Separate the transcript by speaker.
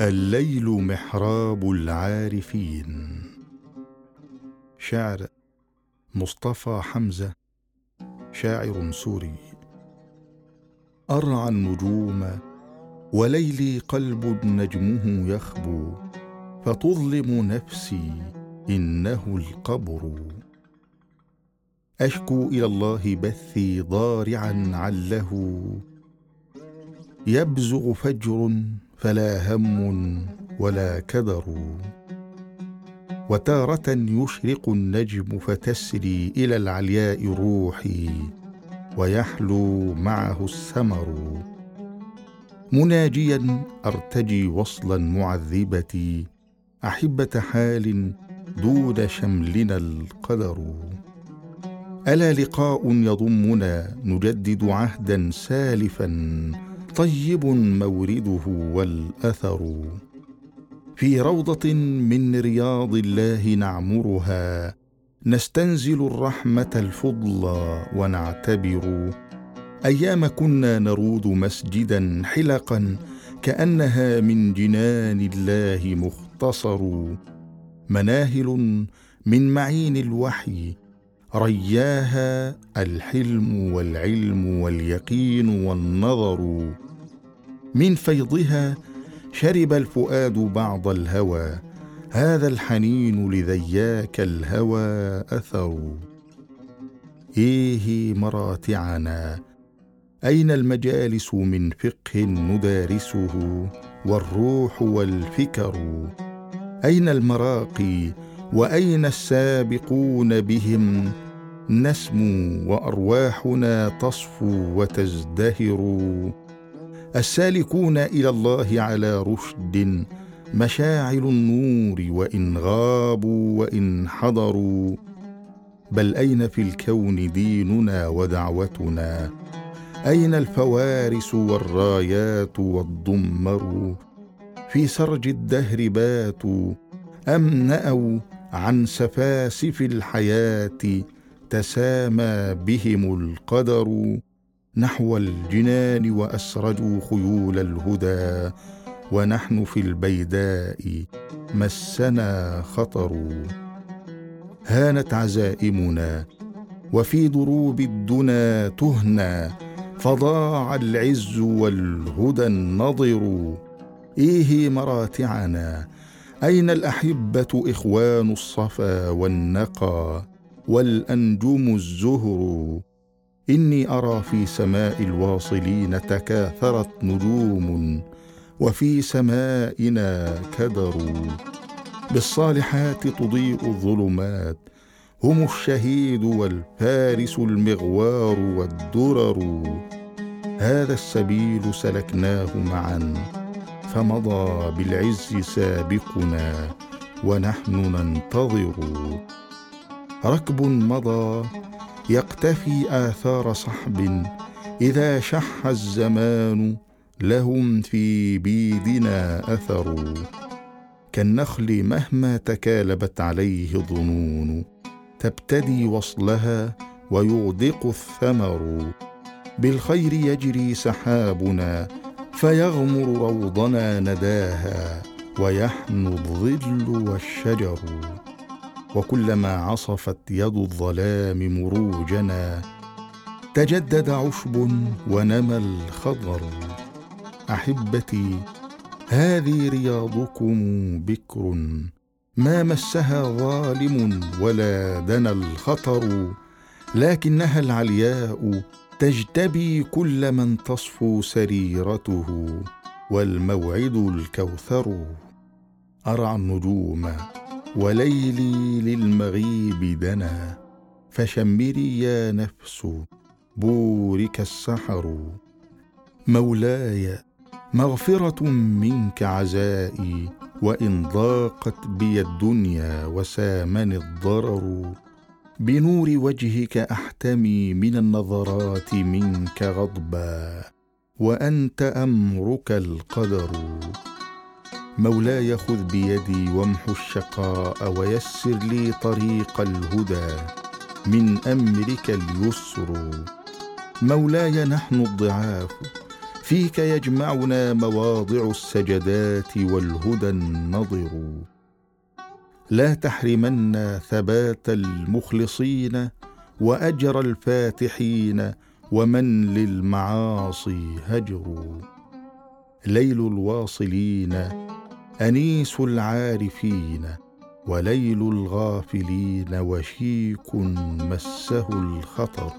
Speaker 1: الليل محراب العارفين. شعر مصطفى حمزة شاعر سوري. أرعى النجوم وليلي قلب نجمه يخبو فتظلم نفسي إنه القبر. أشكو إلى الله بثي ضارعا عله يبزغ فجر فلا هم ولا كدر. وتارة يشرق النجم فتسري إلى العلياء روحي ويحلو معه السمر. مناجيا أرتجي وصلا معذبتي أحبة حال دون شملنا القدر. ألا لقاء يضمنا نجدد عهدا سالفا. طيب مورده والأثر. في روضة من رياض الله نعمرها نستنزل الرحمة الفضلى ونعتبر. أيام كنا نرود مسجدا حلقا كأنها من جنان الله مختصر. مناهل من معين الوحي رياها الحلم والعلم واليقين والنظر. من فيضها شرب الفؤاد بعض الهوى. هذا الحنين لذياك الهوى أثر. إيه مراتعنا أين المجالس من فقه ندارسه؟ والروح والفكر أين المراقي؟ وأين السابقون بهم؟ نسمو وأرواحنا تصفو وتزدهر. السالكون إلى الله على رشد مشاعل النور وإن غابوا وإن حضروا. بل أين في الكون ديننا ودعوتنا؟ أين الفوارس والرايات والضمر في سرج الدهر باتوا أم نأوا عن سفاسف الحياة تسامى بهم القدر؟ نحو الجنان وأسرجوا خيول الهدى ونحن في البيداء مسنا خطر. هانت عزائمنا وفي دروب الدنا تهنى فضاع العز والهدى النضر. إيه مراتعنا؟ أين الأحبة إخوان الصفا والنقى والأنجم الزهر؟ إني أرى في سماء الواصلين تكاثرت نجوم وفي سمائنا كدر. بالصالحات تضيء الظلمات هم الشهيد والفارس المغوار والدرر. هذا السبيل سلكناه معا فمضى بالعز سابقنا ونحن ننتظر. ركب مضى يقتفي آثار صحب إذا شح الزمان لهم في بيدنا أثر كالنخل مهما تكالبت عليه ظنون تبتدي وصلها ويغدق الثمر بالخير يجري سحابنا فيغمر روضنا نداها ويحنو الظل والشجر وكلما عصفت يد الظلام مروجنا تجدد عشب ونمى الخضر. أحبتي هذه رياضكم بكر. ما مسها ظالم ولا دنا الخطر لكنها العلياء تجتبي كل من تصفو سريرته والموعد الكوثر. ارعى النجوم وليلي للمغيب دنا فشمري يا نفس بورك السحر. مولاي مغفرة منك عزائي وإن ضاقت بي الدنيا وسامني الضرر. بنور وجهك أحتمي من النظرات منك غضبا وأنت أمرك القدر. مولاي خذ بيدي وامحو الشقاء ويسر لي طريق الهدى. من أمرك اليسر. مولاي نحن الضعاف. فيك يجمعنا مواضع السجدات والهدى النضر لا تحرمنا ثبات المخلصين وأجر الفاتحين ومن للمعاصي هجر. ليل الواصلين أنيس العارفين وليل الغافلين وشيك مسه الخطر.